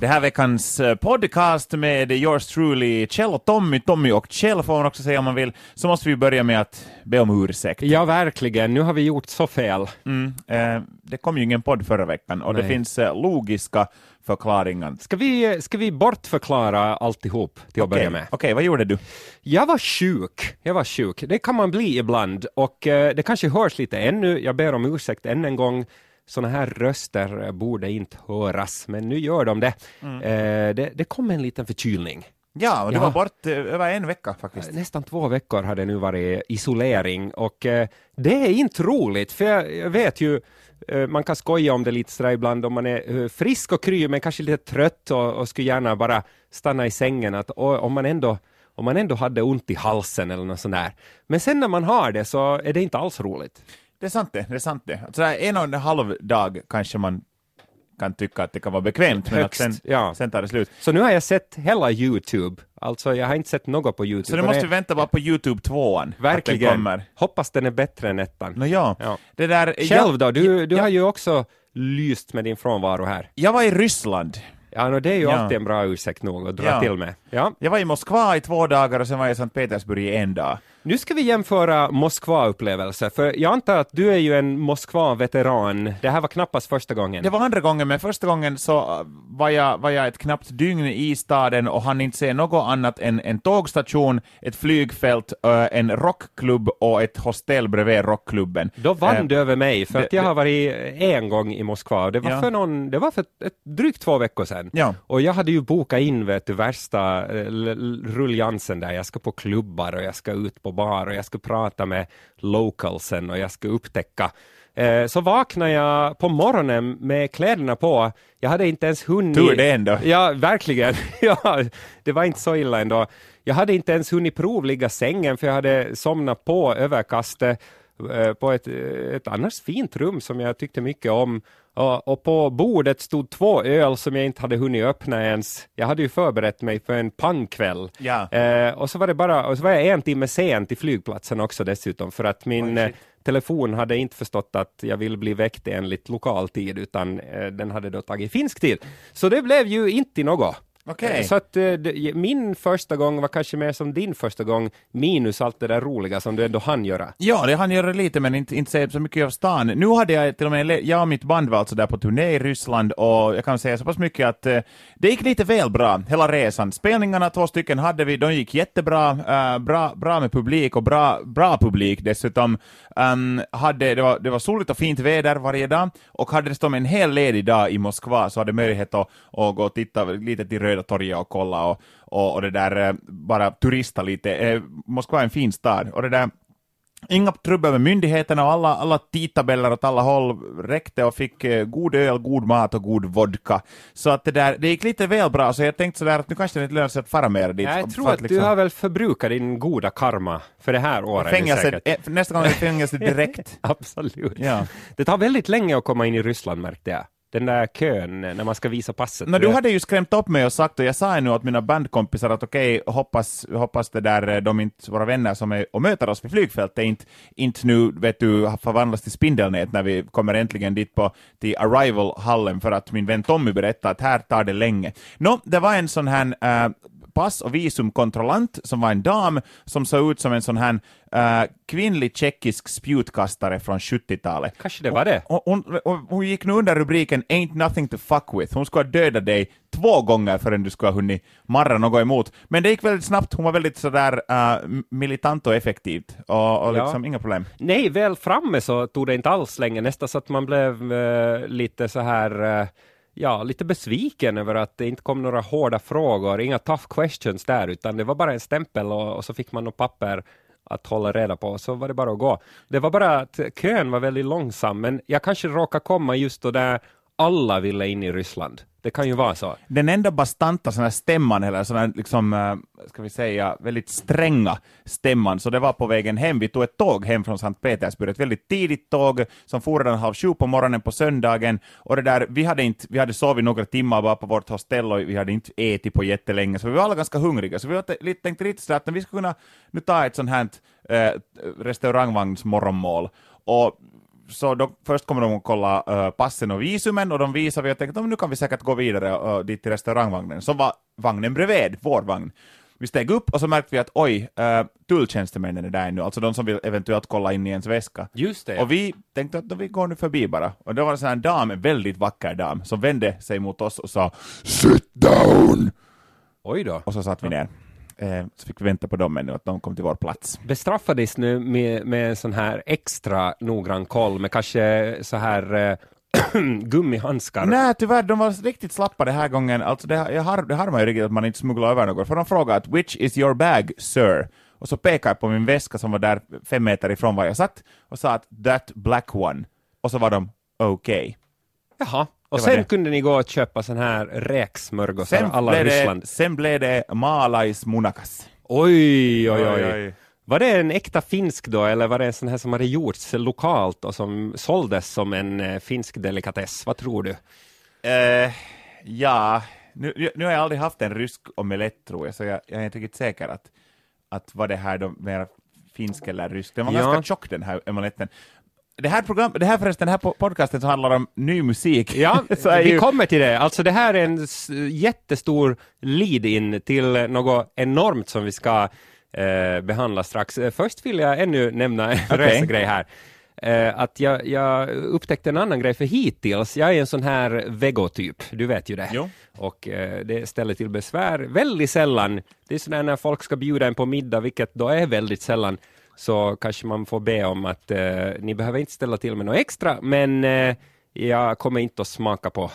Det här veckans eh, podcast med yours truly Kjell och Tommy, Tommy och Kjell får man också säga om man vill, så måste vi börja med att be om ursäkt. Ja, verkligen. Nu har vi gjort så fel. Mm, eh, det kom ju ingen podd förra veckan och det Nej. finns eh, logiska förklaringar. Ska vi, ska vi bortförklara alltihop till att Okej, börja med? Okej, vad gjorde du? Jag var sjuk. Jag var sjuk. Det kan man bli ibland och eh, det kanske hörs lite ännu. Jag ber om ursäkt än en gång. Sådana här röster eh, borde inte höras, men nu gör de det. Eh, det, det kom en liten förkylning. Ja, och du Ja. var bort eh, över en vecka faktiskt. Nästan två veckor har det nu varit isolering och eh, det är inte roligt för jag, jag vet ju eh, man kan skoja om det lite sådär ibland om man är eh, frisk och kry men kanske lite trött och, och skulle gärna bara stanna i sängen att och, om man ändå om man ändå hade ont i halsen eller något sånt där. Men sen när man har det så är det inte alls roligt. Det är sant det, det är sant det. Så där en och en halv dag kanske man kan tycka att det kan vara bekvämt, men att Högst, sen, ja. sen tar det slut. Så nu har jag sett hela Youtube. Alltså jag har inte sett något på Youtube. Så nu måste vi vänta bara på Youtube 2 Att den Verkligen. kommer. Hoppas den är bättre än ettan. Nå ja. Ja. Det där, Själv då? Du, du jag, har ju också lyst med din frånvaro här. jag var i Ryssland. Ja, no, det är ju Ja. alltid en bra ursäkt nog att dra Ja. till med. Ja. Jag var i Moskva i två dagar och sen var jag i Sankt Petersburg i en dag. Nu ska vi jämföra Moskva-upplevelser, för jag antar att du är ju en Moskva-veteran. Det här var knappast första gången. Det var andra gången, men första gången så äh, var jag, var jag ett knappt dygn i staden och hann inte se något annat än en tågstation, ett flygfält, äh, en rockklubb och ett hostell bredvid rockklubben. Då vann Eh, du över mig, för att jag har varit en gång i Moskva. och Det var Ja. för någon, det var för ett, ett, drygt två veckor sedan. Ja. Och jag hade ju bokat in vet du, värsta eh, ruljansen där. Jag ska på klubbar och jag ska ut på bar och jag ska prata med localsen och jag ska upptäcka. Eh, så vaknade jag på morgonen med kläderna på. Jag hade inte ens hunnit... Tur det ändå. Ja, verkligen. ja, det var inte så illa ändå. Jag hade inte ens hunnit provligga sängen för jag hade somnat på överkastet på ett, ett annars fint rum som jag tyckte mycket om. Och, på bordet stod två öl som jag inte hade hunnit öppna ens. Jag hade ju förberett mig för en pangkväll. Ja. Eh, och så var det bara, och så var jag en timme sen till flygplatsen också dessutom för att min Oj, eh, telefon hade inte förstått att jag vill bli väckt enligt lokal tid utan eh, den hade då tagit finsk tid. Så det blev ju inte något. Okej. Eh, Så att eh, min första gång var kanske mer som din första gång, minus allt det där roliga som du ändå hann göra. Ja, det hann göra lite, men inte, inte så mycket av stan. Nu hade jag till och med, jag och mitt band var alltså där på turné i Ryssland och jag kan säga så pass mycket att eh, det gick lite väl bra, hela resan. Spelningarna, två stycken hade vi, de gick jättebra, bra, bra med publik och bra, bra publik dessutom. Um, hade, det, var, det var soligt och fint väder varje dag och hade dessutom en hel ledig dag i Moskva så hade möjlighet att, att gå och titta lite till Röda torget och kolla och, och, och det där, eh, bara turista lite. Eh, Moskva är en fin stad och det där Inga trubbel med myndigheterna och alla, alla tidtabeller åt alla håll räckte och fick eh, god öl, god mat och god vodka. Så att det där, det gick lite väl bra, så jag tänkte sådär att nu kanske det inte lönar sig att fara mer dit. Jag tror att liksom- du har väl förbrukat din goda karma för det här året. fängelse, nästa gång är det fängelse direkt. Absolut. Ja. Det tar väldigt länge att komma in i Ryssland märkte jag. Den där kön när man ska visa passet. No, du hade ju skrämt upp mig och sagt, och jag sa nu åt mina bandkompisar att okej, hoppas, hoppas det där, eh, de inte, våra vänner som är och möter oss vid flygfältet inte, inte nu, vet du, förvandlas till spindelnät när vi kommer äntligen dit på, till Arrival-hallen för att min vän Tommy berättade att här tar det länge. Nå, det var en sån här eh, pass och visumkontrollant som var en dam som såg ut som en sån här eh, kvinnlig tjeckisk spjutkastare från 70-talet. Kanske det var det. Och hon, och hon gick nu under rubriken Ain't nothing to fuck with. Hon skulle ha dödat dig två gånger förrän du skulle ha hunnit marra något emot. Men det gick väldigt snabbt, hon var väldigt sådär uh, militant och effektivt. Och, och Ja. liksom inga problem. Nej, väl framme så tog det inte alls länge, nästan så att man blev eh, lite så här, ja, lite besviken över att det inte kom några hårda frågor, inga tough questions där, utan det var bara en stämpel och, och så fick man något papper att hålla reda på, så var det bara att gå. Det var bara att kön var väldigt långsam, men jag kanske råkade komma just då där alla ville in i Ryssland. Det kan ju vara så. Den enda bastanta sån här stämman, eller sån här liksom, eh, ska vi säga, väldigt stränga stämman, så det var på vägen hem. Vi tog ett tåg hem från Sankt Petersburg, ett väldigt tidigt tåg som for redan halv sju på morgonen på söndagen. Och det där, vi hade inte, vi hade sovit några timmar bara på vårt hostell och vi hade inte ätit på jättelänge, så vi var alla ganska hungriga. Så vi var lite- tänkte lite sådär att vi skulle kunna nu ta ett sånt här äh, restaurangvagnsmorgonmål. Och så då, först kommer de att kolla uh, passen och visumen och de visar vi och tänkte att nu kan vi säkert gå vidare uh, dit till restaurangvagnen. Så var vagnen bredvid, vår vagn. Vi steg upp och så märkte vi att oj, uh, tulltjänstemännen är där nu, alltså de som vill eventuellt kolla in i ens väska. Just det. Och vi tänkte att vi går nu förbi bara. Och då var det en dam, en väldigt vacker dam, som vände sig mot oss och sa ”Sit down!” Oj då. Och så satt vi ner. Eh, så fick vi vänta på dem ännu, att de kom till vår plats. Bestraffades nu med, med en sån här extra noggrann koll med kanske så här eh, gummihandskar? Nej, tyvärr, de var riktigt slappa den här gången. Alltså det, jag har, det harmar ju riktigt att man inte smugglar över något, för de frågade att ”Which is your bag, sir?” och så pekade jag på min väska som var där fem meter ifrån var jag satt och sa att ”That black one” och så var de okej. Okay. Jaha, och sen det. kunde ni gå och köpa sån här räksmörgåsar alla Ryssland. Det, sen blev det malais munakas. Oj, oj, oj. oj. Var det en äkta finsk då, eller var det en sån här som hade gjorts lokalt och som såldes som en eh, finsk delikatess? Vad tror du? Uh, ja, nu, nu har jag aldrig haft en rysk omelett tror jag, så jag, jag är inte riktigt säker att, att var det här då mer finsk eller rysk. Den var ja. ganska tjock den här omeletten det här, program, det här förresten, den här podcasten som handlar om ny musik. Ja, vi ju... kommer till det. Alltså det här är en jättestor lead-in till något enormt som vi ska eh, behandla strax. Eh, först vill jag ännu nämna en okay. resegrej här. Eh, att jag, jag, upptäckte en annan grej, för hittills, jag är en sån här vegotyp, du vet ju det. Jo. Och eh, det ställer till besvär väldigt sällan. Det är sådär när folk ska bjuda en på middag, vilket då är väldigt sällan så kanske man får be om att eh, ni behöver inte ställa till med något extra, men eh, jag kommer inte att smaka på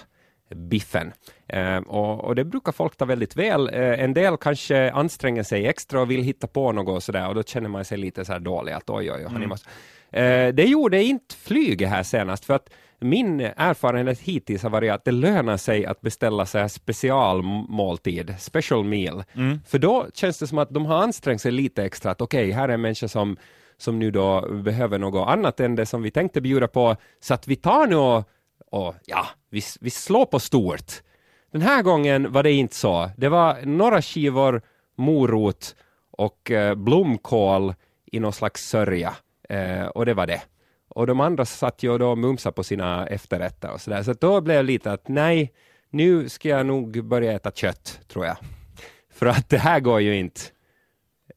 biffen. Eh, och, och, det brukar folk ta väldigt väl. Eh, en del kanske anstränger sig extra och vill hitta på något och sådär och då känner man sig lite så här dålig att oj, oj, oj, mm. måste... Eh, det gjorde inte flyget här senast för att min erfarenhet hittills har varit att det lönar sig att beställa så här specialmåltid, special meal. Mm. För då känns det som att de har ansträngt sig lite extra, att okej, okay, här är en människa som, som nu då behöver något annat än det som vi tänkte bjuda på, så att vi tar nu och, och ja, vi, vi slår på stort. Den här gången var det inte så. Det var några skivor morot och eh, blomkål i någon slags sörja. Eh, och det var det. Och de andra satt ju och då mumsade på sina efterrätter och sådär. Så då blev det lite att nej, nu ska jag nog börja äta kött, tror jag. För att det här går ju inte.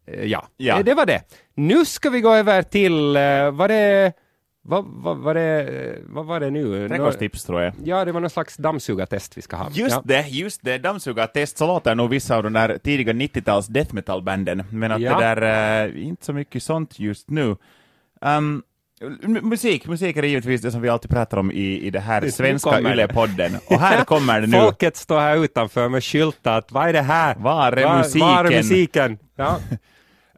Eh, ja, ja. det var det. Nu ska vi gå över till, eh, var det vad, vad, vad, det, vad var det nu? Trädgårdstips tror jag. Ja, det var någon slags dammsugartest vi ska ha. Just ja. det, just det. Dammsugartest, så låter nog vissa av de där tidiga 90-tals death metal-banden. Men att ja. det där, äh, inte så mycket sånt just nu. Um, Musik, musik är givetvis det som vi alltid pratar om i, i det här svenska YLE-podden. Och här kommer det nu. Folket står här utanför med skyltar. Vad är det här? Var är musiken? Var är musiken? Ja.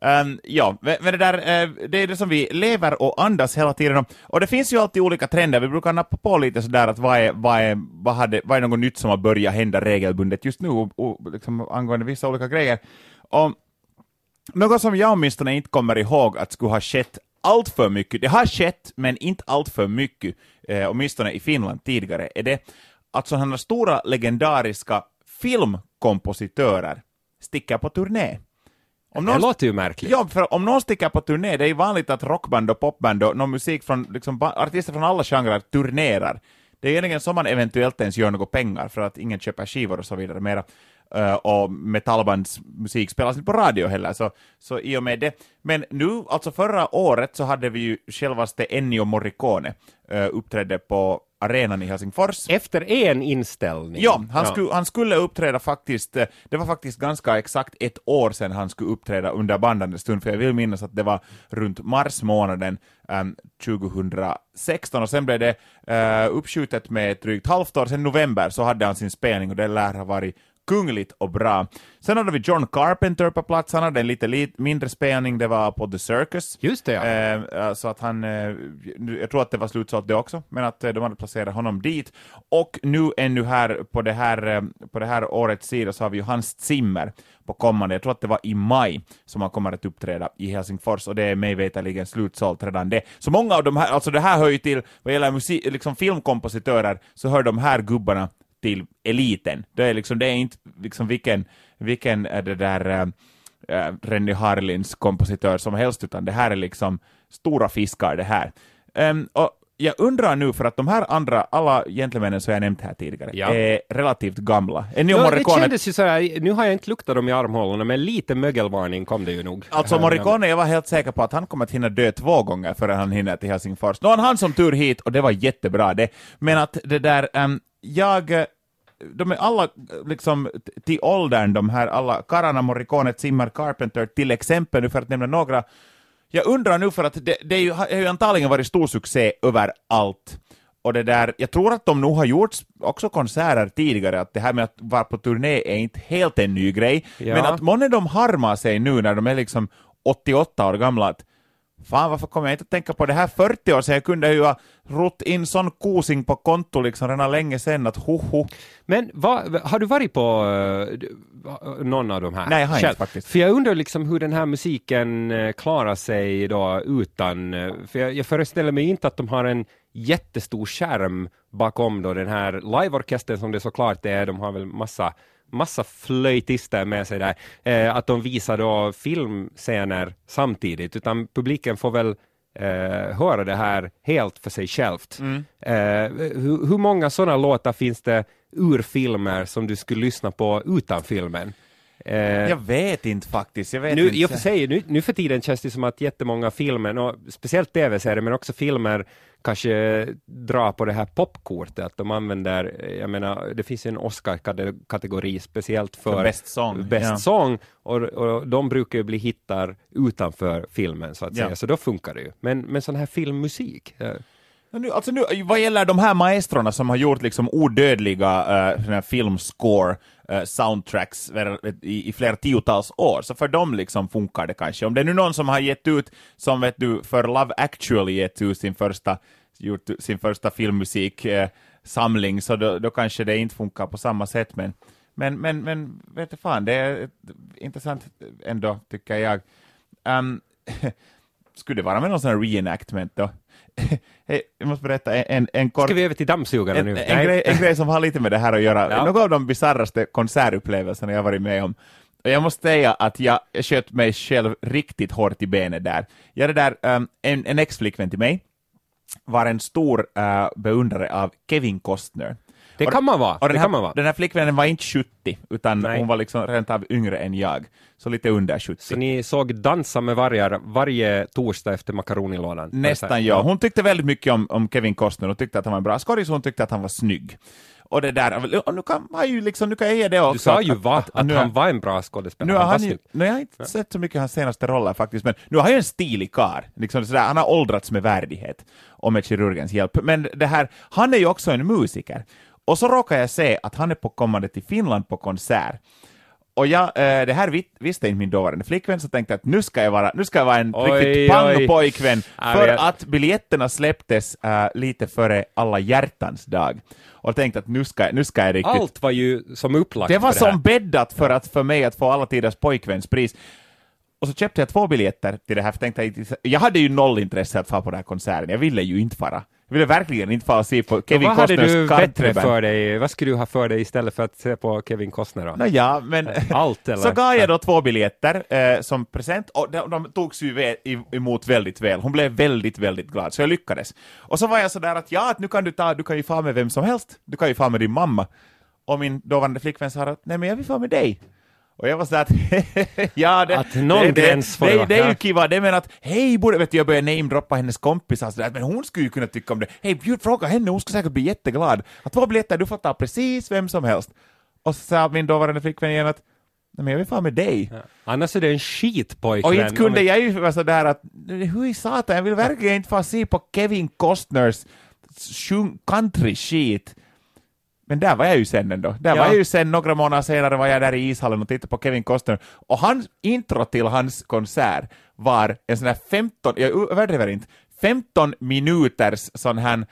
Um, ja, men det där, uh, det är det som vi lever och andas hela tiden. Och det finns ju alltid olika trender. Vi brukar nappa på lite sådär att vad är, vad är, vad hade, vad är något nytt som har börjat hända regelbundet just nu och, och liksom angående vissa olika grejer. Och något som jag åtminstone inte kommer ihåg att skulle ha skett allt för mycket, det har skett, men inte allt för mycket, eh, åtminstone i Finland tidigare, är det att sådana stora legendariska filmkompositörer sticker på turné. Om någon, det låter ju märkligt. Ja, för om någon sticker på turné, det är ju vanligt att rockband och popband och någon musik från, liksom, artister från alla genrer turnerar. Det är egentligen så man eventuellt ens gör några pengar, för att ingen köper skivor och så vidare mera. Uh, och metallbandsmusik spelas inte på radio heller, så, så i och med det. Men nu, alltså förra året, så hade vi ju självaste Ennio Morricone uh, uppträdde på arenan i Helsingfors. Efter en inställning? Ja, han, ja. Skulle, han skulle uppträda faktiskt, eh, det var faktiskt ganska exakt ett år sedan han skulle uppträda under bandande stund, för jag vill minnas att det var runt mars månaden um, 2016, och sen blev det uh, uppskjutet med ett drygt halvt år, sen november så hade han sin spelning och det lär ha varit kungligt och bra. Sen hade vi John Carpenter på plats, han hade en lite, lite mindre spelning, det var på The Circus. Just det, ja. Eh, så att han, eh, jag tror att det var slutsålt det också, men att eh, de hade placerat honom dit. Och nu ännu här på det här, eh, på det här årets sida så har vi ju Hans Zimmer på kommande, jag tror att det var i maj som han kommer att uppträda i Helsingfors och det är mig veterligen slutsålt redan det. Så många av de här, alltså det här hör ju till, vad gäller musik, liksom filmkompositörer, så hör de här gubbarna till eliten. Det är, liksom, det är inte liksom vilken, vilken är det där äh, Renny Harlins kompositör som helst, utan det här är liksom stora fiskar det här. Um, och jag undrar nu, för att de här andra, alla gentlemännen som jag nämnt här tidigare, Ja. är relativt gamla. Ennio Ja, det Morricone, kändes ju sådär, nu har jag inte luktat dem i armhålorna, men lite mögelvarning kom det ju nog. alltså Eh, Morricone, jag var helt säker på att han kommer att hinna dö två gånger förrän han hinner till Helsingfors. Nu har han som tur hit, och det var jättebra det. Men att det där, ehm, jag, eh, de är alla eh, liksom till åldern, de här alla, Karana, Morricone, Zimmer, Carpenter till exempel, nu för att nämna några. Jag undrar nu för att det, det är ju, har ju antagligen varit stor succé överallt. Och det där, jag tror att de nog har gjort också konserter tidigare, att det här med att vara på turné är inte helt en ny grej, Ja. men att månne de harmar sig nu när de är liksom 88 år gamla, att fan varför kommer jag inte att tänka på det här 40 år sedan, jag kunde ju ha rott in sån kosing på konto liksom redan länge sedan att hoho. Men vad, har du varit på du- någon av de här? Nej, jag har inte själv? faktiskt. För jag undrar liksom hur den här musiken eh, klarar sig då utan, eh, för jag, jag föreställer mig inte att de har en jättestor skärm bakom då den här liveorkestern som det såklart är, de har väl massa massa flöjtister med sig där, eh, att de visar då filmscener samtidigt, utan publiken får väl eh, höra det här helt för sig självt. Mm. Eh, hur, hur många sådana låtar finns det ur filmer som du skulle lyssna på utan filmen? Eh, Jag vet inte faktiskt, jag vet nu, inte. Och för sig, nu, nu för tiden känns det som att jättemånga filmer, och speciellt tv-serier, men också filmer, kanske drar på det här popkortet, att de använder, jag menar, det finns en Oscar-kategori speciellt för, För bäst sång, bäst ja. sång och, och de brukar ju bli hittar utanför filmen, så att Ja. säga, så då funkar det ju. Men, men sån här filmmusik, eh, Nu, alltså nu, vad gäller de här maestrona som har gjort liksom odödliga uh, filmscore eh, Eh, soundtracks i, i flera tiotals år, så för dem liksom funkar det kanske. Om det är nu någon som har gett ut, som vet du, för Love actually gett ut sin första, gjort sin första filmmusik eh, samling, så då, då kanske det inte funkar på samma sätt, men men, men, men vet du fan, det är intressant ändå, tycker jag. Um, skulle det vara med någon sån här reenactment då? Jag måste berätta en, en, en kort... Ska vi över till dammsugarna En, nu? en, grej, en grej som har lite med det här att göra, Ja. några av de bisarraste konsertupplevelserna jag varit med om. Och jag måste säga att jag, jag sköt mig själv riktigt hårt i benet där. Jag där, um, en, en ex-flickvän till mig var en stor uh, beundrare av Kevin Costner. Det kan man vara. Och den, här, kan man vara. den här flickvännen var inte 70, utan Nej. hon var liksom rent av yngre än jag. Så lite under 70. Så ni såg Dansa med vargar varje torsdag efter makaronilådan? Nästan ja. Hon tyckte väldigt mycket om, om Kevin Costner, hon tyckte att han var en bra skådis, hon tyckte att han var snygg. Och det där, och nu kan man ju liksom, nu kan jag ge det också. Du sa att- ju att- va, att- att, nu han var en bra skådespelare. Nu har var han ju, nu har jag inte sett så mycket av hans senaste roller faktiskt, men nu har han ju en stilig karl. Liksom sådär, han har åldrats med värdighet och med kirurgens hjälp. Men det här, han är ju också en musiker. Och så råkar jag se att han är på kommande till Finland på konsert. Och jag, eh, det här vis- visste inte min dåvarande flickvän, så tänkte jag att nu ska jag vara, nu ska jag vara en Oj, riktigt oj. pang-pojkvän, Ja, för att biljetterna släpptes eh, lite före alla hjärtans dag. Och tänkte att nu ska, nu ska jag riktigt Allt var ju som upplagt det var för det som bäddat för, att, för mig att få alla tiders pojkvänspris. Och så köpte jag två biljetter till det här, för tänkte jag, jag hade ju noll intresse att få på den här konserten, jag ville ju inte fara. Jag ville verkligen inte fara och se på Kevin vad hade Costners du bättre för dig? Vad skulle du ha för dig istället för att se på Kevin Costner? Då? Nåja, men Allt eller? så gav jag då två biljetter eh, som present och de, de togs ju emot väldigt väl. Hon blev väldigt, väldigt glad, så jag lyckades. Och så var jag sådär att ja, att nu kan du ta, du kan ju få med vem som helst. Du kan ju få med din mamma. Och min dåvarande flickvän sa att nej men jag vill få med dig. Och jag var sådär att ja, det, Att någon det, gräns får det det, det är ju ja. kiva, det menar att hej, borde, vet du, jag började namedroppa hennes kompisar sådär, men hon skulle ju kunna tycka om det. Hej, bjud, fråga henne, hon skulle säkert bli jätteglad. Att två biljetter, du får ta precis vem som helst. Och så sa min dåvarande flickvän igen att nej men jag vill fan med dig. Annars är det en skitpojkvän. Och inte kunde jag ju vara sådär att hur i satan, jag vill verkligen inte få se på Kevin Costners country-skit. Men där var jag ju sen ändå. Där Ja. var jag ju sen, några månader senare var jag där i ishallen och tittade på Kevin Costner. Och hans intro till hans konsert var en sån här 15, jag överdriver inte, 15 minuters sån här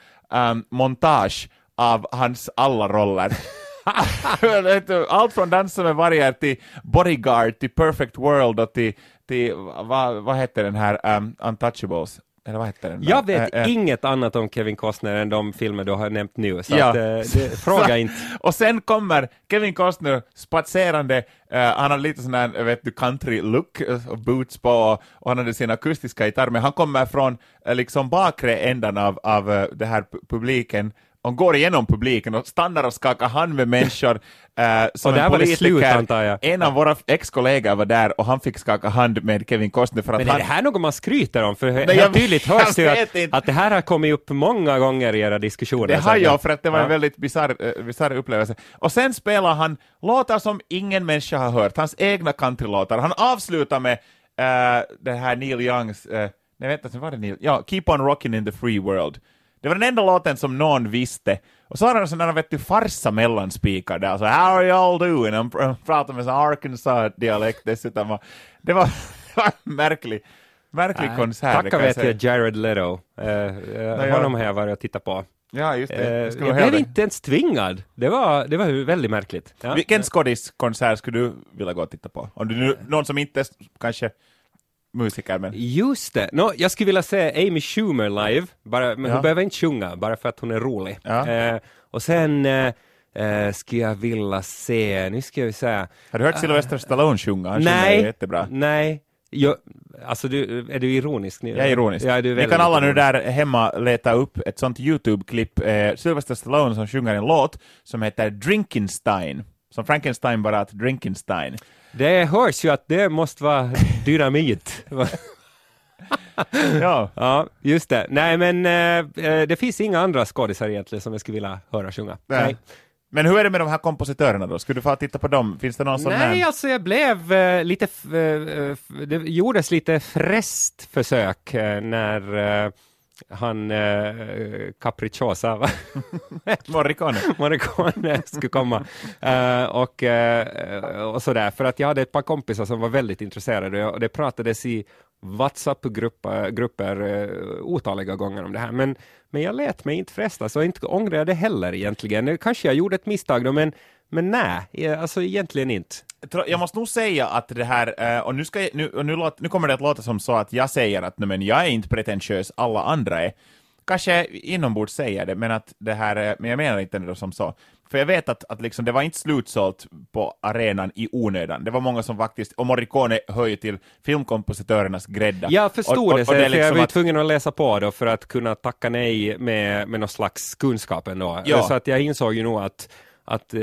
um, montage av hans alla roller. Allt från Dansa med vargar till Bodyguard till Perfect World och till, till vad, vad hette den här um, Untouchables? Eller vad heter den? Jag vet eh, inget annat om Kevin Costner än de filmer du har nämnt nu, så Ja. att, eh, det, fråga inte. Och sen kommer Kevin Costner spatserande, han hade lite sån där, vet du, country-look och boots på och, och han hade sin akustiska gitarr, men han kommer från liksom bakre ändan av, av det här pu- publiken och går igenom publiken och stannar och skakar hand med människor. Eh, som Och där en var det slut, antar jag. En av våra ex-kollegor var där och han fick skaka hand med Kevin Costner för att Men är han... det här något man skryter om? För helt jag- tydligt hörs det att, inte. att det här har kommit upp många gånger i era diskussioner. Det har jag, för att det var en Ja. väldigt bisarr eh, bisarr upplevelse. Och sen spelar han låtar som ingen människa har hört, hans egna countrylåtar. Han avslutar med uh, det här Neil Youngs, uh, nej vänta, sen var det Neil, ja, Keep on rocking in the free world. Det var den enda låten som någon visste. Och så har han där, vet du, farsa mellanspikar där, så how are you all doing? Han pr- pratar med sån Arkansas-dialekt dessutom. Det var, en märklig, märklig Nej, konsert. Tacka vet jag Jared Leto. Uh, ja. Honom har jag varit och tittat på. Ja, just det. Eh, Jag jag blev inte ens tvingad. Det var, det var väldigt märkligt. Ja. Vilken skådiskonsert skulle du vilja gå och titta på? Om du någon som inte kanske musiker, men... Just det. No, jag skulle vilja se Amy Schumer live, bara, men Ja. hon behöver inte sjunga, bara för att hon är rolig. Ja. Eh, och sen eh, eh, skulle jag vilja se, nu ska vi säga, Har du hört Sylvester Stallone sjunga? Han nej, jättebra. nej, jag, alltså du, är du ironisk nu? Jag är ironisk. Ja, du är Ni kan alla nu där hemma leta upp ett sånt YouTube-klipp, eh, Sylvester Stallone som sjunger en låt som heter Drinkenstein. Som Frankenstein bara att Drinkenstein. Det hörs ju att det måste vara dynamit. Ja. ja, just det. Nej, men eh, eh, det finns inga andra skådisar egentligen som jag skulle vilja höra sjunga. Nej. Men hur är det med de här kompositörerna då? Skulle du få titta på dem? Finns det någon sån Nej, här? alltså jag blev eh, lite, f- eh, f- det gjordes lite fräst försök eh, när eh, han eh, Capricciosa, va? Morricone? Morricone skulle komma. Eh, och, eh, och sådär, för att jag hade ett par kompisar som var väldigt intresserade och det pratades i WhatsApp-grupper grupper, eh, otaliga gånger om det här. Men, men jag lät mig inte frestas och inte ångrar jag det heller egentligen. Kanske jag gjorde ett misstag då, men, men nej, alltså egentligen inte. Jag måste nog säga att det här, eh, och nu, ska jag, nu, nu, låt, nu kommer det att låta som så att jag säger att men jag är inte pretentiös, alla andra är. Kanske inombords säger det, men, att det här, är- men jag menar inte det som så. För jag vet att, att liksom, det var inte slutsålt på arenan i onödan. Det var många som faktiskt, och Morricone hör ju till filmkompositörernas grädda. Jag förstod och, och, det, och så det är för jag liksom var ju att, tvungen att läsa på då för att kunna tacka nej med, med någon slags kunskap ändå. Ja. Så att jag insåg ju nog att, att eh,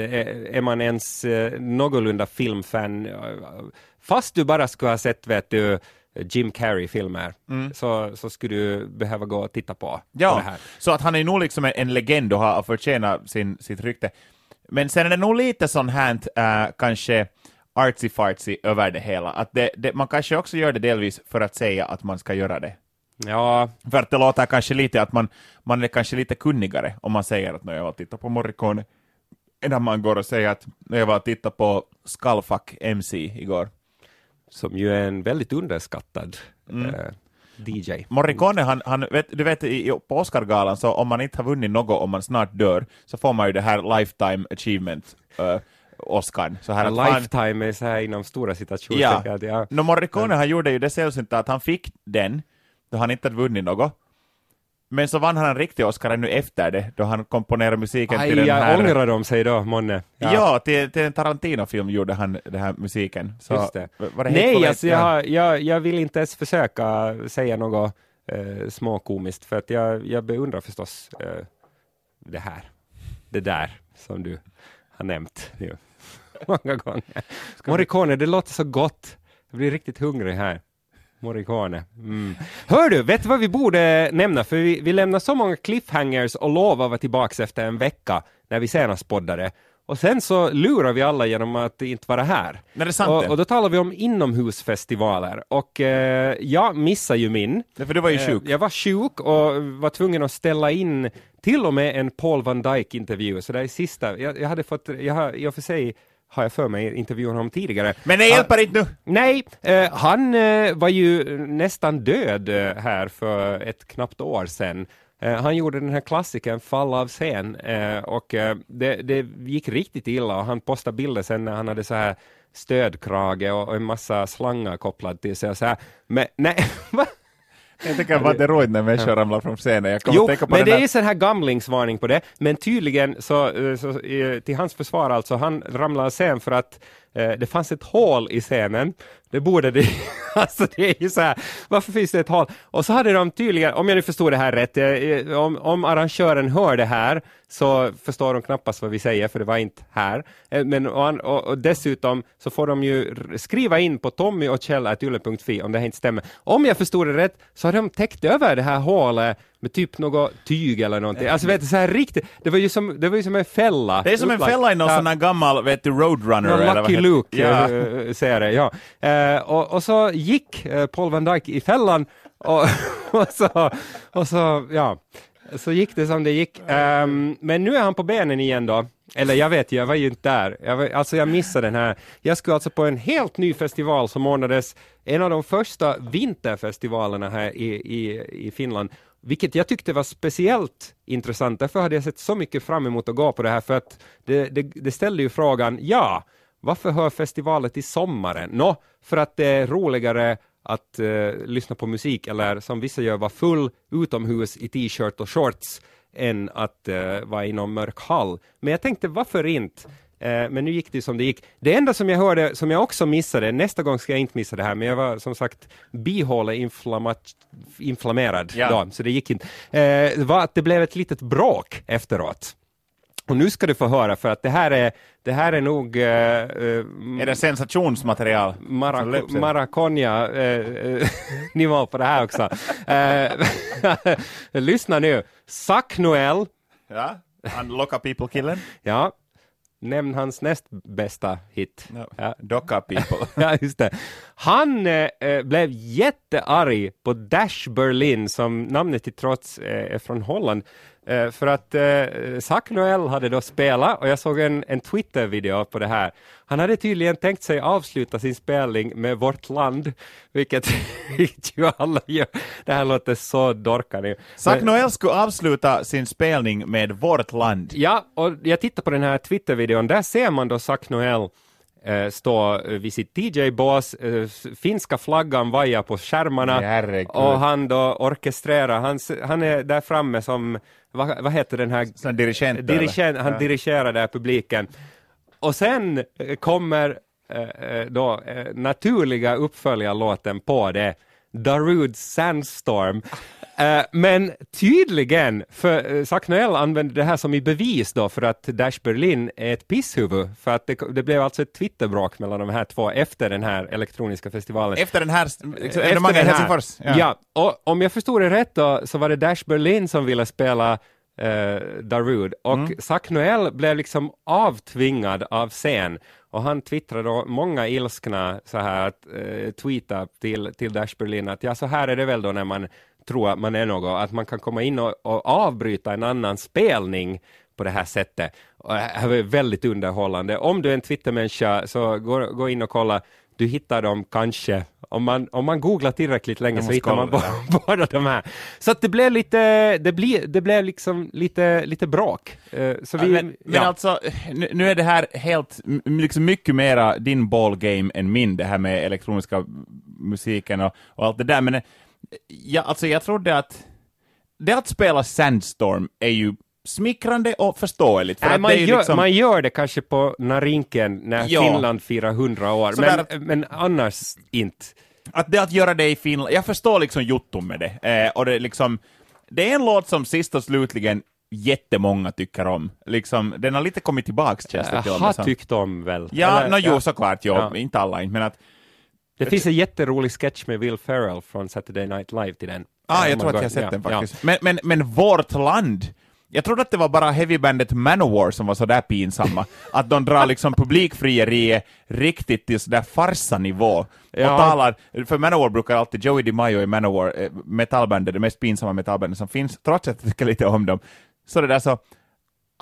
är man ens eh, någorlunda filmfan, fast du bara skulle ha sett vet du, Jim Carrey-filmer, så, så skulle du behöva gå och titta på, på det Ja, här. så att han är nog liksom en, en legend och har förtjänat sin, sitt rykte. Men sen är det nog lite sånt här, äh, kanske artsy-fartsy över det hela. Att det, det, man kanske också gör det delvis för att säga att man ska göra det. Ja, För att det låter kanske lite att man, man är kanske lite kunnigare om man säger att jag tittade på Morricone, om man går och säger att jag var och tittade på Skullfuck MC igår. som ju är en väldigt underskattad Mm. eh, DJ. Morricone, han, han, vet, du vet i, på Oscargalan, så om man inte har vunnit något, om man snart dör, så får man ju det här Lifetime Achievement uh, Oscar. Så här att han, lifetime är så här inom stora citationstecken. Ja. Ja. no, Morricone han gjorde ju det sällsynta att han fick den, då han inte hade vunnit något. Men så vann han en riktig Oscar nu efter det, då han komponerade musiken Aj, till den här... ångrar de sig då, månne. Ja, till, till en Tarantino-film gjorde han den här musiken. Så, Just det. Var det Nej, alltså jag, jag, jag vill inte ens försöka säga något eh, småkomiskt, för att jag, jag beundrar förstås eh, det här, det där som du har nämnt nu många gånger. Morricone, det låter så gott. Jag blir riktigt hungrig här. Morricone. Mm. Hör du, vet du vad vi borde nämna? För vi, vi lämnar så många cliffhangers och lovar att vara tillbaka efter en vecka när vi senast poddade. Och sen så lurar vi alla genom att inte vara här. Nej, det är sant och, och då talar vi om inomhusfestivaler. Och eh, jag missade ju min. Nej, för du var ju Eh, sjuk. Jag var sjuk och var tvungen att ställa in till och med en Paul van Dyke-intervju. Så det är sista, jag, jag hade fått, jag har, i och för sig har jag för mig intervjuat honom tidigare. Men det hjälper inte nu! Nej, eh, han eh, var ju nästan död eh, här för ett knappt år sedan. Eh, han gjorde den här klassikern Fall av scen eh, och eh, det, det gick riktigt illa och han postade bilder sen när han hade så här stödkrage och, och en massa slangar kopplad till sig och så här. Men nej? Jag tycker bara att det är roligt när människor ramlar från scenen. Jag kommer Jo, att tänka på men det där... är ju sån här gamlingsvarning på det. Men tydligen så, eh, så eh, till hans försvar alltså, han ramlade av scen för att Eh, det fanns ett hål i scenen. Det borde det Alltså det är ju så här, varför finns det ett hål? Och så hade de tydligen, om jag nu förstod det här rätt, eh, eh, om, om arrangören hör det här så förstår de knappast vad vi säger, för det var inte här. Men, och, och, och dessutom så får de ju skriva in på Tommy och om det här inte stämmer. Om jag förstod det rätt så har de täckt över det här hålet med typ något tyg eller någonting. Alltså vet du, så här riktigt, det var ju som, det var ju som en fälla. Det är som en fälla i någon Ja. sån här gammal, vet du, Roadrunner Någon eller Lucky Luke Ja. ja. serie, ja. Eh, och, och så gick eh, Paul van Dijk i fällan och, och, så, och så, ja, så gick det som det gick. Ehm, men nu är han på benen igen då. Eller jag vet, jag var ju inte där. Jag, var, alltså jag missade den här. Jag skulle alltså på en helt ny festival som ordnades, en av de första vinterfestivalerna här i, i, i Finland, vilket jag tyckte var speciellt intressant. Därför hade jag sett så mycket fram emot att gå på det här, för att det, det, det ställde ju frågan, ja, varför hör festivaler till sommaren? Nå, för att det är roligare att eh, lyssna på musik eller som vissa gör, vara full utomhus i t-shirt och shorts än att eh, vara i någon mörk hall. Men jag tänkte, varför inte? Eh, men nu gick det som det gick. Det enda som jag hörde, som jag också missade, nästa gång ska jag inte missa det här, men jag var som sagt bihåle inflammerad Ja. då, så det gick inte. Eh, var att det blev ett litet bråk efteråt. Och nu ska du få höra, för att det här är, det här är nog eh, eh, Är det sensationsmaterial? Marac löpsedel? Maraconia eh, på det här också. Eh, lyssna nu. Zac Noel, Ja, han lockar people-killen. ja, nämn hans näst bästa hit. Ja. Docka people. Ja, just det. Han eh, eh, blev jättearg på Dash Berlin, som namnet till trots eh, är från Holland, eh, för att eh, Zac Noel hade då spelat, och jag såg en, en Twitter-video på det här. Han hade tydligen tänkt sig avsluta sin spelning med Vårt land, vilket ju alla gör. Det här låter så dorkande. Zac Men- Noel skulle avsluta sin spelning med Vårt land. Ja, och jag tittar på den här Twitter-videon, där ser man då Zac Noel stå eh, vid sitt DJ-bås, eh, finska flaggan vajar på skärmarna Herregud. och han då orkestrerar, han, han är där framme som, vad, vad heter den här? Sån dirigent. Dirigent, han Ja. dirigerar där publiken. Och sen eh, kommer eh, eh, då eh, naturliga uppföljarlåten på det, Darude Sandstorm. Eh, men tydligen, för uh, Zac Noel använde det här som i bevis då för att Dash Berlin är ett pisshuvud, för att det, det blev alltså ett Twitterbråk mellan de här två efter den här elektroniska festivalen. Efter den här liksom, Efter evenemanget i. Helsingfors. Ja. och om jag förstod det rätt då, så var det Dash Berlin som ville spela eh, Darude, och Mm. Zac Noel blev liksom avtvingad av scen, och han twittrade då många ilskna så här att eh, tweeta till, till Dash Berlin att ja, så här är det väl då när man tror att man är något, att man kan komma in och, och avbryta en annan spelning på det här sättet. Och det här var väldigt underhållande. Om du är en Twittermänniska så gå, gå in och kolla du hittar dem kanske, om man, om man googlar tillräckligt länge så hittar man båda de här. Så att det blev lite, det blir, det blev liksom lite, lite bråk. Eh, Så vi, men, men ja. alltså, nu, nu är det här helt, liksom mycket mera din ballgame än min, det här med elektroniska musiken och, och allt det där, men ja, alltså jag trodde att det att spela Sandstorm är ju smickrande och förståeligt. För Nej, att man, gör, liksom, man gör det kanske på Narinken när Ja. Finland firar 100 år, men, men annars inte. att det att göra det i Finland, jag förstår liksom jotton med det. Eh, och det är liksom, det är en låt som sist och slutligen jättemånga tycker om. Liksom, den har lite kommit tillbaks känns det och Har tyckt om väl? Ja, Eller- no, jo såklart, jo, Ja. inte alla inte, men att Det finns en jätterolig sketch med Will Ferrell från Saturday Night Live till den. Ah, jag tror att jag har sett den faktiskt. Men, men, men vårt land, jag trodde att det var bara heavybandet Manowar som var sådär pinsamma. att de drar liksom publikfrieriet riktigt till sådär farsa-nivå. Ja. Och talar, för Manowar brukar alltid, Joey DiMaggio i Manowar, eh, metallbandet, det mest pinsamma metallbandet som finns, trots att jag tycker lite om dem. Så det där så,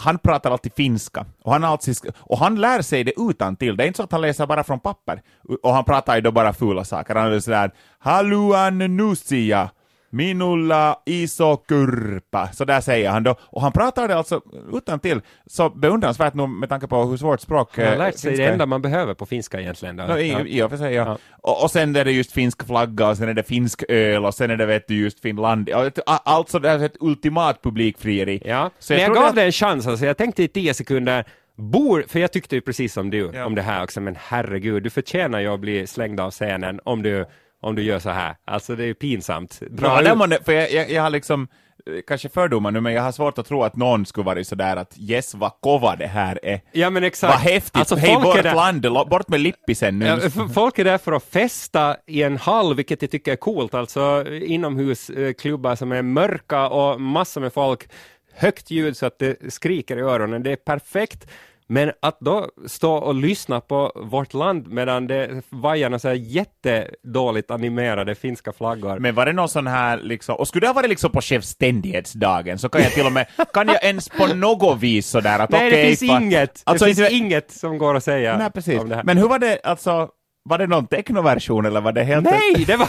han pratar alltid finska, och han, alltid, och han lär sig det utan till. Det är inte så att han läser bara från papper, och han pratar ju då bara fula saker. Han är sådär ”Haluan nusia”, Minulla iso kurpa, så där säger han då. Och han pratar det alltså utan till så beundransvärt nog med tanke på hur svårt språk Han har eh, lärt sig det enda man behöver på finska egentligen. Då. No, i, Ja. i och för sig, ja. Ja. Och, och sen är det just finsk flagga, och sen är det finsk öl, och sen är det vet du just Finland. Alltså det är ett ultimat publikfrieri. Ja, Så men jag gav det- det en chans, alltså. jag tänkte i tio sekunder, bor, för jag tyckte ju precis som du Ja. om det här också, men herregud, du förtjänar ju att bli slängd av scenen om du, om du gör så här. Alltså det är pinsamt. Dra Ja, det- för jag, jag, jag har liksom, eh, kanske fördomar nu, men jag har svårt att tro att någon skulle vara sådär att yes, vad kova det här är. ja, men exakt. Vad häftigt, Alltså, hej vårt där- land, bort med lippisen nu. Ja, folk är där för att festa i en hall, vilket jag tycker är coolt, alltså inomhusklubbar som är mörka och massor med folk, högt ljud så att det skriker i öronen, det är perfekt. Men att då stå och lyssna på vårt land medan det vajarna så här jättedåligt animerade finska flaggor. Men var det någon sån här liksom, och skulle det ha varit liksom på självständighetsdagen så kan jag till och med, kan jag ens på något vis sådär att Nej, okej, det finns fa- inget. Alltså, det finns inte- inget som går att säga Nej, precis. om det här. Men hur var det, alltså, var det någon technoversion eller var det helt... Nej, det var...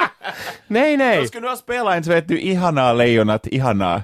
nej, nej. Jag skulle nu ha spelat en så vet du Ihana lejonat Ihana,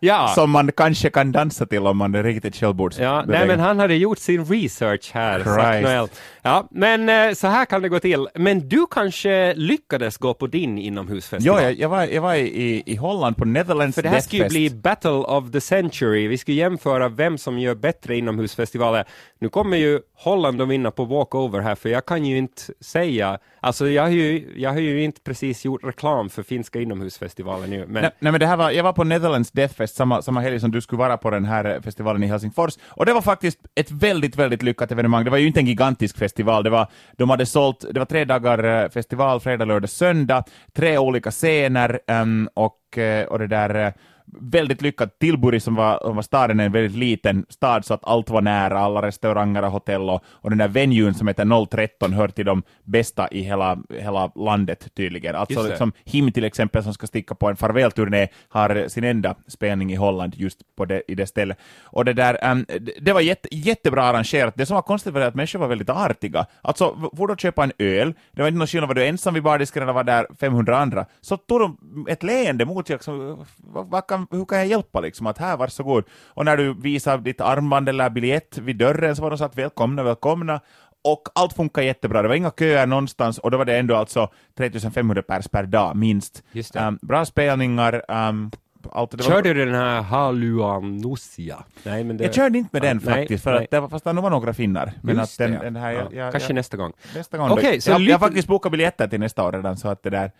Ja. som man kanske kan dansa till om man är riktigt självbords... Ja, nej men han hade gjort sin research här. Zack Noel. Ja, men eh, så här kan det gå till. Men du kanske lyckades gå på din Ja, inomhusfestival? jag, jag var, jag var i, i Holland på Netherlands För det här ska ju bli Battle of the Century. Vi ska jämföra vem som gör bättre inomhusfestivaler. Nu kommer ju Holland att vinna på walkover här, för jag kan ju inte säga, alltså jag har ju, jag har ju inte precis gjort reklam för finska inomhusfestivalen nu, men Nej, nej men det här var, jag var på Netherlands Death Fest samma, samma helg som du skulle vara på den här eh, festivalen i Helsingfors, och det var faktiskt ett väldigt, väldigt lyckat evenemang. Det var ju inte en gigantisk festival, det var, de hade sålt, det var tre dagar eh, festival, fredag, lördag, söndag, tre olika scener, um, och, eh, och det där väldigt lyckat. Tilbury som var, som var staden är en väldigt liten stad så att allt var nära, alla restauranger och hotell och, och den där venuen som heter 013 hör till de bästa i hela, hela landet tydligen. Alltså liksom Him till exempel som ska sticka på en farvälturné har sin enda spelning i Holland just på det, i det stället. Och det där, ehm, det- var jätte, jättebra arrangerat. Det som var konstigt var att människor var väldigt artiga. Alltså, får du köpa en öl, det var inte någon skillnad var du ensam vid bardisken eller var där 500 andra, så tog de ett leende mot dig, liksom, vad, vad kan, hur kan jag hjälpa liksom, att här, varsågod. Och när du visade ditt armband eller biljett vid dörren så var de så att välkomna, välkomna. Och allt funkar jättebra, det var inga köer någonstans och då var det ändå alltså 3500 pers per dag, minst. Just det. Ehm, bra spelningar, um, allt det var... Körde du den här Haluanussia? Nej, men det... Jag körde inte med den Nej, faktiskt, för nej. att det var, fast det var några finnar. Men att den, det, ja. den här, Ja, jag, jag, Kanske jag, nästa gång. nästa gång. Okej, då. så jag, jag lycka- har faktiskt bokat biljetter till nästa år redan, så att det där,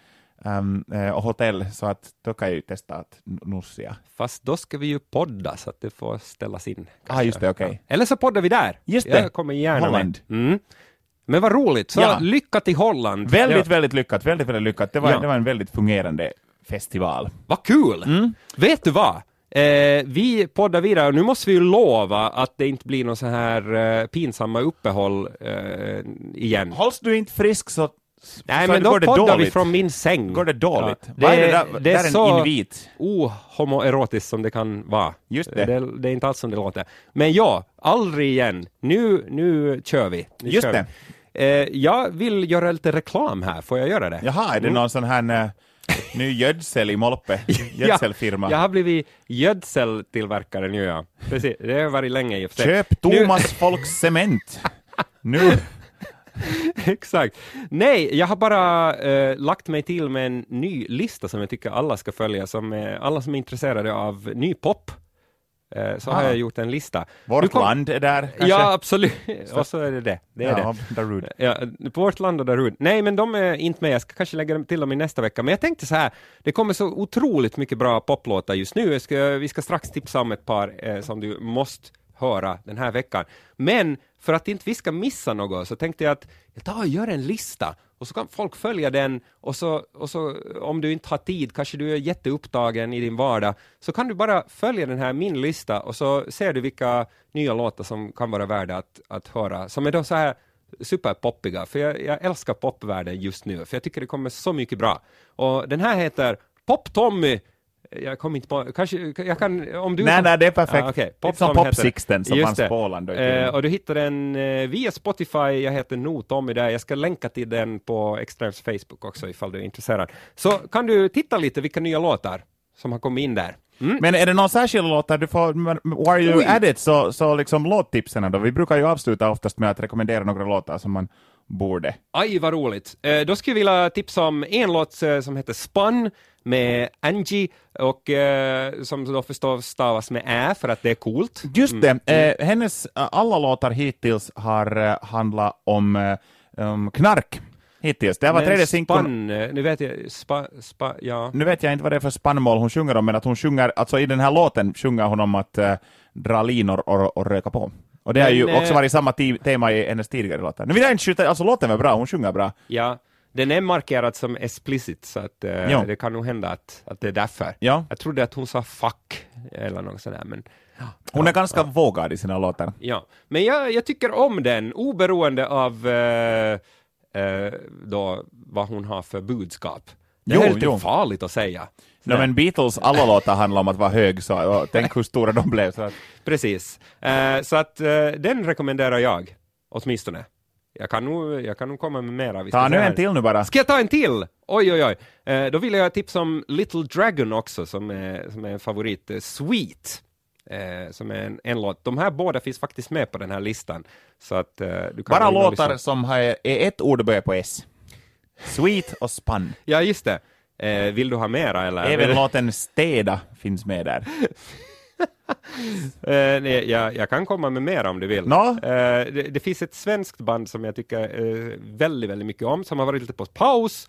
eh, och hotell, så att då kan jag ju testa att n- nossia. Fast då ska vi ju podda så att det får ställas in. Ah, just det, okej. Ja. Eller så poddar vi där. Just det. Jag kommer gärna Holland. Mm. Men vad roligt, så Ja. lycka till Holland. Väldigt, ja. väldigt lyckat, väldigt, väldigt lyckat. Det var, Ja. det var en väldigt fungerande festival. Vad kul! Mm. Vet du vad? Eh, vi poddar vidare och nu måste vi ju lova att det inte blir någon så här eh, pinsamma uppehåll eh, igen. Hålls du inte frisk så, Nej, men går då det poddar vi dåligt. från min säng. Går det dåligt? Ja, Vad är det där? det där är är en så invit. ohomoerotiskt som det kan vara. Just det. det. Det är inte alls som det låter. Men ja, aldrig igen. Nu, nu kör vi. Nu Just kör det. Vi. Eh, jag vill göra lite reklam här, får jag göra det? Jaha, är det någon sån här uh, ny gödsel i Molpe? Gödselfirma? Jag har blivit gödseltillverkare nu ja. Precis, det har varit länge i och för sig. Köp Thomas Folks cement! Nu! Exakt. Nej, jag har bara eh, lagt mig till med en ny lista som jag tycker alla ska följa, som är, alla som är intresserade av ny pop. Eh, så har Ah. jag gjort en lista. Vårt kom- land är där kanske? Ja, absolut. Och så är det det. Det är ja, det. Darude. Ja, vårt land och Darude. Nej, men de är inte med. Jag ska kanske lägga till dem i nästa vecka. Men jag tänkte så här, det kommer så otroligt mycket bra poplåtar just nu. Ska, vi ska strax tipsa om ett par eh, som du måste höra den här veckan. Men för att inte vi ska missa något så tänkte jag att jag tar och gör en lista. Och så kan folk följa den. Och så, och så om du inte har tid, kanske du är jätteupptagen i din vardag, så kan du bara följa den här min lista och så ser du vilka nya låtar som kan vara värda att, att höra, som är då så här superpoppiga, för jag, jag älskar popvärlden just nu, för jag tycker det kommer så mycket bra. Och den här heter Pop Tommy jag kommer inte på, kanske, jag kan, om du... Nej, som- nej, det är perfekt. Ja, okej. Lite som det. Popsixten som fanns på Åland. Eh, och du hittar den eh, via Spotify, jag heter Not Tommy där, jag ska länka till den på Extrems Facebook också ifall du är intresserad. Så kan du titta lite vilka nya låtar som har kommit in där. Mm. Men är det någon särskild låt där du får, while you at it, så, så liksom låttipsen då? Vi brukar ju avsluta oftast med att rekommendera några låtar som man borde. Aj, vad roligt. Eh, då skulle jag vilja tipsa om en låt eh, som heter Spun med Angie och eh, som då förstås stavas med ä för att det är coolt. Just det, eh, hennes eh, alla låtar hittills har eh, handlat om, eh, om knark. Hittills. Det var tredje sinkeln. Nu vet jag, spa, spa, ja. Nu vet jag inte vad det är för spannmål hon sjunger om, men att hon sjunger, alltså i den här låten sjunger hon om att eh, dra linor och, och röka på. Och det har Men, ju också varit samma te- tema i hennes tidigare låtar. Nu vill jag inte skjuta, alltså låten var bra, hon sjunger bra. Ja, den är markerad som explicit så att eh, Ja. det kan nog hända att, att det är därför. Ja, Jag trodde att hon sa fuck eller något sådär men hon är ganska vågad i sina låtar. ja. Men jag, jag tycker om den oberoende av eh, eh, då vad hon har för budskap. Det Jo, är lite jo. farligt att säga. No, men Beatles alla låtar handlar om att vara hög, så tänk hur stora de blev. Så att, Precis. Eh, så att eh, den rekommenderar jag, åtminstone. Jag kan nog, jag kan nog komma med mera. Vi ta nu en till nu bara. Ska jag ta en till? Oj, oj, oj. Eh, då vill jag tipsa om Little Dragon också, som är, som är en favorit. Eh, Sweet, eh, som är en, en låt. De här båda finns faktiskt med på den här listan. Så att, eh, du kan Bara låtar som har, är ett ord och börjar på S. Sweet och spann. Ja, just det. Eh, vill du ha mera eller? Även låten Städa finns med där. Eh, nej, jag, jag kan komma med mer om du vill. Nå? Eh, det, det finns ett svenskt band som jag tycker eh, väldigt, väldigt mycket om, som har varit lite på paus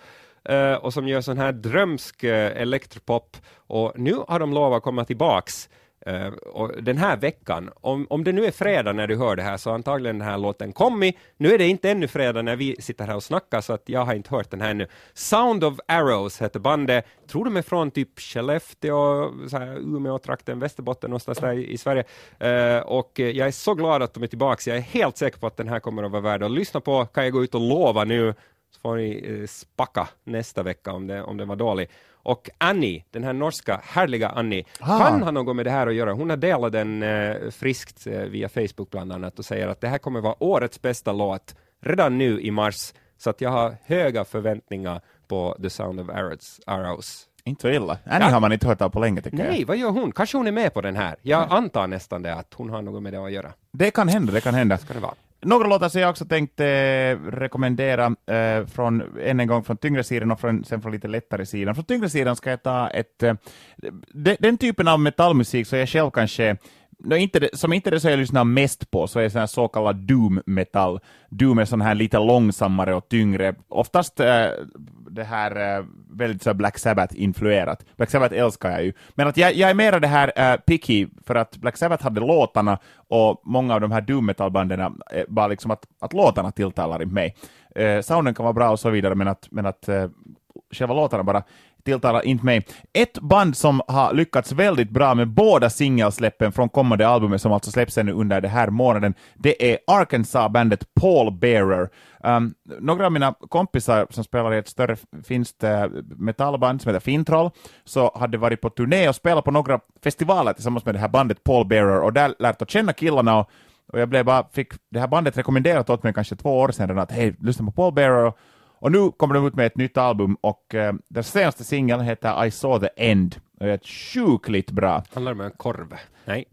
eh, och som gör sån här drömsk eh, elektropop. Och nu har de lovat att komma tillbaks. Uh, och den här veckan, om, om det nu är fredag när du hör det här så antagligen den här låten kommit. Nu är det inte ännu fredag när vi sitter här och snackar så att jag har inte hört den här ännu. Sound of Arrows heter bandet. Tror de är från typ Skellefteå, så här, Umeå-trakten, Västerbotten någonstans där i, i Sverige. Uh, och jag är så glad att de är tillbaka. Jag är helt säker på att den här kommer att vara värd att lyssna på. Kan jag gå ut och lova nu så får ni eh, spacka nästa vecka om, det, om den var dålig. Och Annie, den här norska härliga Annie, Ah. kan ha något med det här att göra. Hon har delat den eh, friskt eh, via Facebook bland annat och säger att det här kommer vara årets bästa låt redan nu i mars. Så att jag har höga förväntningar på The Sound of Arrows. Arrows. Inte så illa. Annie Ja. har man inte hört av på länge tycker Nej, jag. vad gör hon? Kanske hon är med på den här. Jag antar nästan det, att hon har något med det att göra. Det kan hända, det kan hända. Ska det vara. Några låtar som jag också tänkte rekommendera, eh, från, än en gång från tyngre sidan och från, sen från lite lättare sidan. Från tyngre sidan ska jag ta ett, eh, de, den typen av metallmusik som jag själv kanske no, inte det, som inte det så jag lyssnar mest på, så är sån här så kallad doom metal. Doom är sån här lite långsammare och tyngre, oftast äh, det här äh, väldigt så Black Sabbath-influerat. Black Sabbath älskar jag ju. Men att jag, jag är mera det här äh, picky, för att Black Sabbath hade låtarna och många av de här doom metal-banden bara liksom att, att låtarna tilltalar inte mig. Äh, sounden kan vara bra och så vidare, men att, men att själva låtarna bara tilltalar inte mig. Ett band som har lyckats väldigt bra med båda singelsläppen från kommande albumet som alltså släpps ännu under den här månaden, det är Arkansas-bandet Paul Bearer. Um, några av mina kompisar som spelar i ett större finskt uh, metallband som heter Fintroll, så hade varit på turné och spelat på några festivaler tillsammans med det här bandet Paul Bearer och där lärt att känna killarna och och jag blev bara, fick det här bandet rekommenderat åt mig kanske två år sedan att hej, lyssna på Paul Bearer. Och nu kommer de ut med ett nytt album och eh, den senaste singeln heter I saw the end. Och är sjukligt bra. Handlar det om en korv? Nej.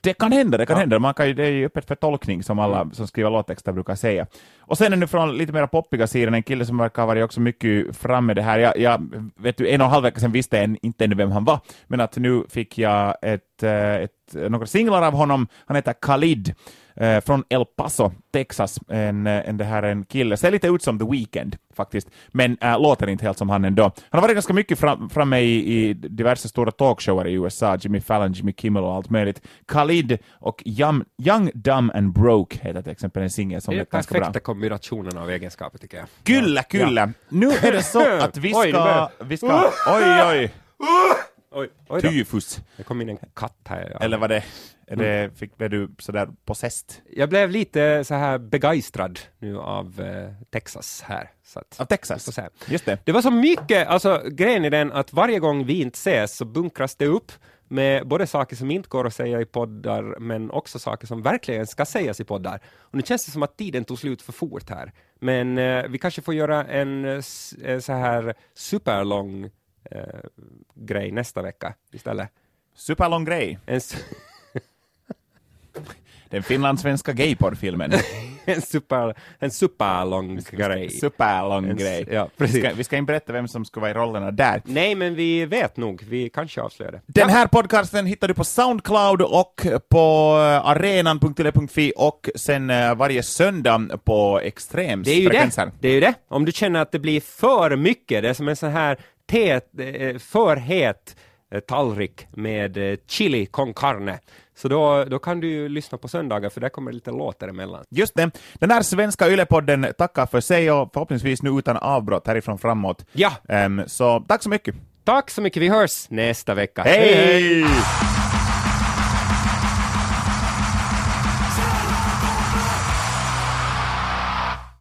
Det kan hända, det kan Ja. hända. Man kan ju, det är ju öppet för tolkning som alla som skriver låttexter brukar säga. Och sen är nu från lite mer poppiga sidan en kille som verkar ha varit också mycket fram med det här. Jag, jag vet du, en och en halv vecka sedan visste jag inte ännu vem han var, men att nu fick jag ett, eh, ett, några singlar av honom. Han heter Khalid eh, från El Paso, Texas. En, eh, en, det här är en kille, ser lite ut som The Weeknd faktiskt, men äh, låter inte helt som han ändå. Han har varit ganska mycket fram, framme i, i diverse stora talkshower i USA, Jimmy Fallon, Jimmy Kimmel och allt möjligt. Khalid och Young, Young Dumb and Broke heter till exempel en singel som Det är är ganska bra. perfekta kombinationen av egenskaper tycker jag. Kyllä, kyllä. Nu är det så att vi Oj, ska... börjar- Vi ska oj, oj. Oj, oj. Tyfus. Det kom in en katt här. Ja. Eller var det, är det Mm. fick, blev du sådär possessed? Jag blev lite så här begeistrad nu av eh, Texas här. Så att, Av Texas? se. Just det. Det var så mycket, alltså grejen är den att varje gång vi inte ses så bunkras det upp med både saker som inte går att säga i poddar men också saker som verkligen ska sägas i poddar. Och nu känns det som att tiden tog slut för fort här. Men eh, vi kanske får göra en eh, så här superlång eh, grej nästa vecka istället. Superlång grej. En, Den finlandssvenska gayporrfilmen. en, super, en superlång grej. Superlång grej. ja, vi, precis. ska, vi ska inte berätta vem som ska vara i rollerna där. Nej, men vi vet nog. Vi kanske avslöjar det. Den här podcasten hittar du på Soundcloud och på eh, arenan.tele.fi och sen eh, varje söndag på Extrems Det är ju det. det är ju det. Om du känner att det blir för mycket, det är som en sån här tät, eh, för het tallrik med chili con carne. Så då, då kan du ju lyssna på söndagar, för där kommer det lite låtar emellan. Just det. Den här svenska Yle-podden tackar för sig och förhoppningsvis nu utan avbrott härifrån framåt. Ja, Ehm, så tack så mycket. tack så mycket. Vi hörs nästa vecka. Hej!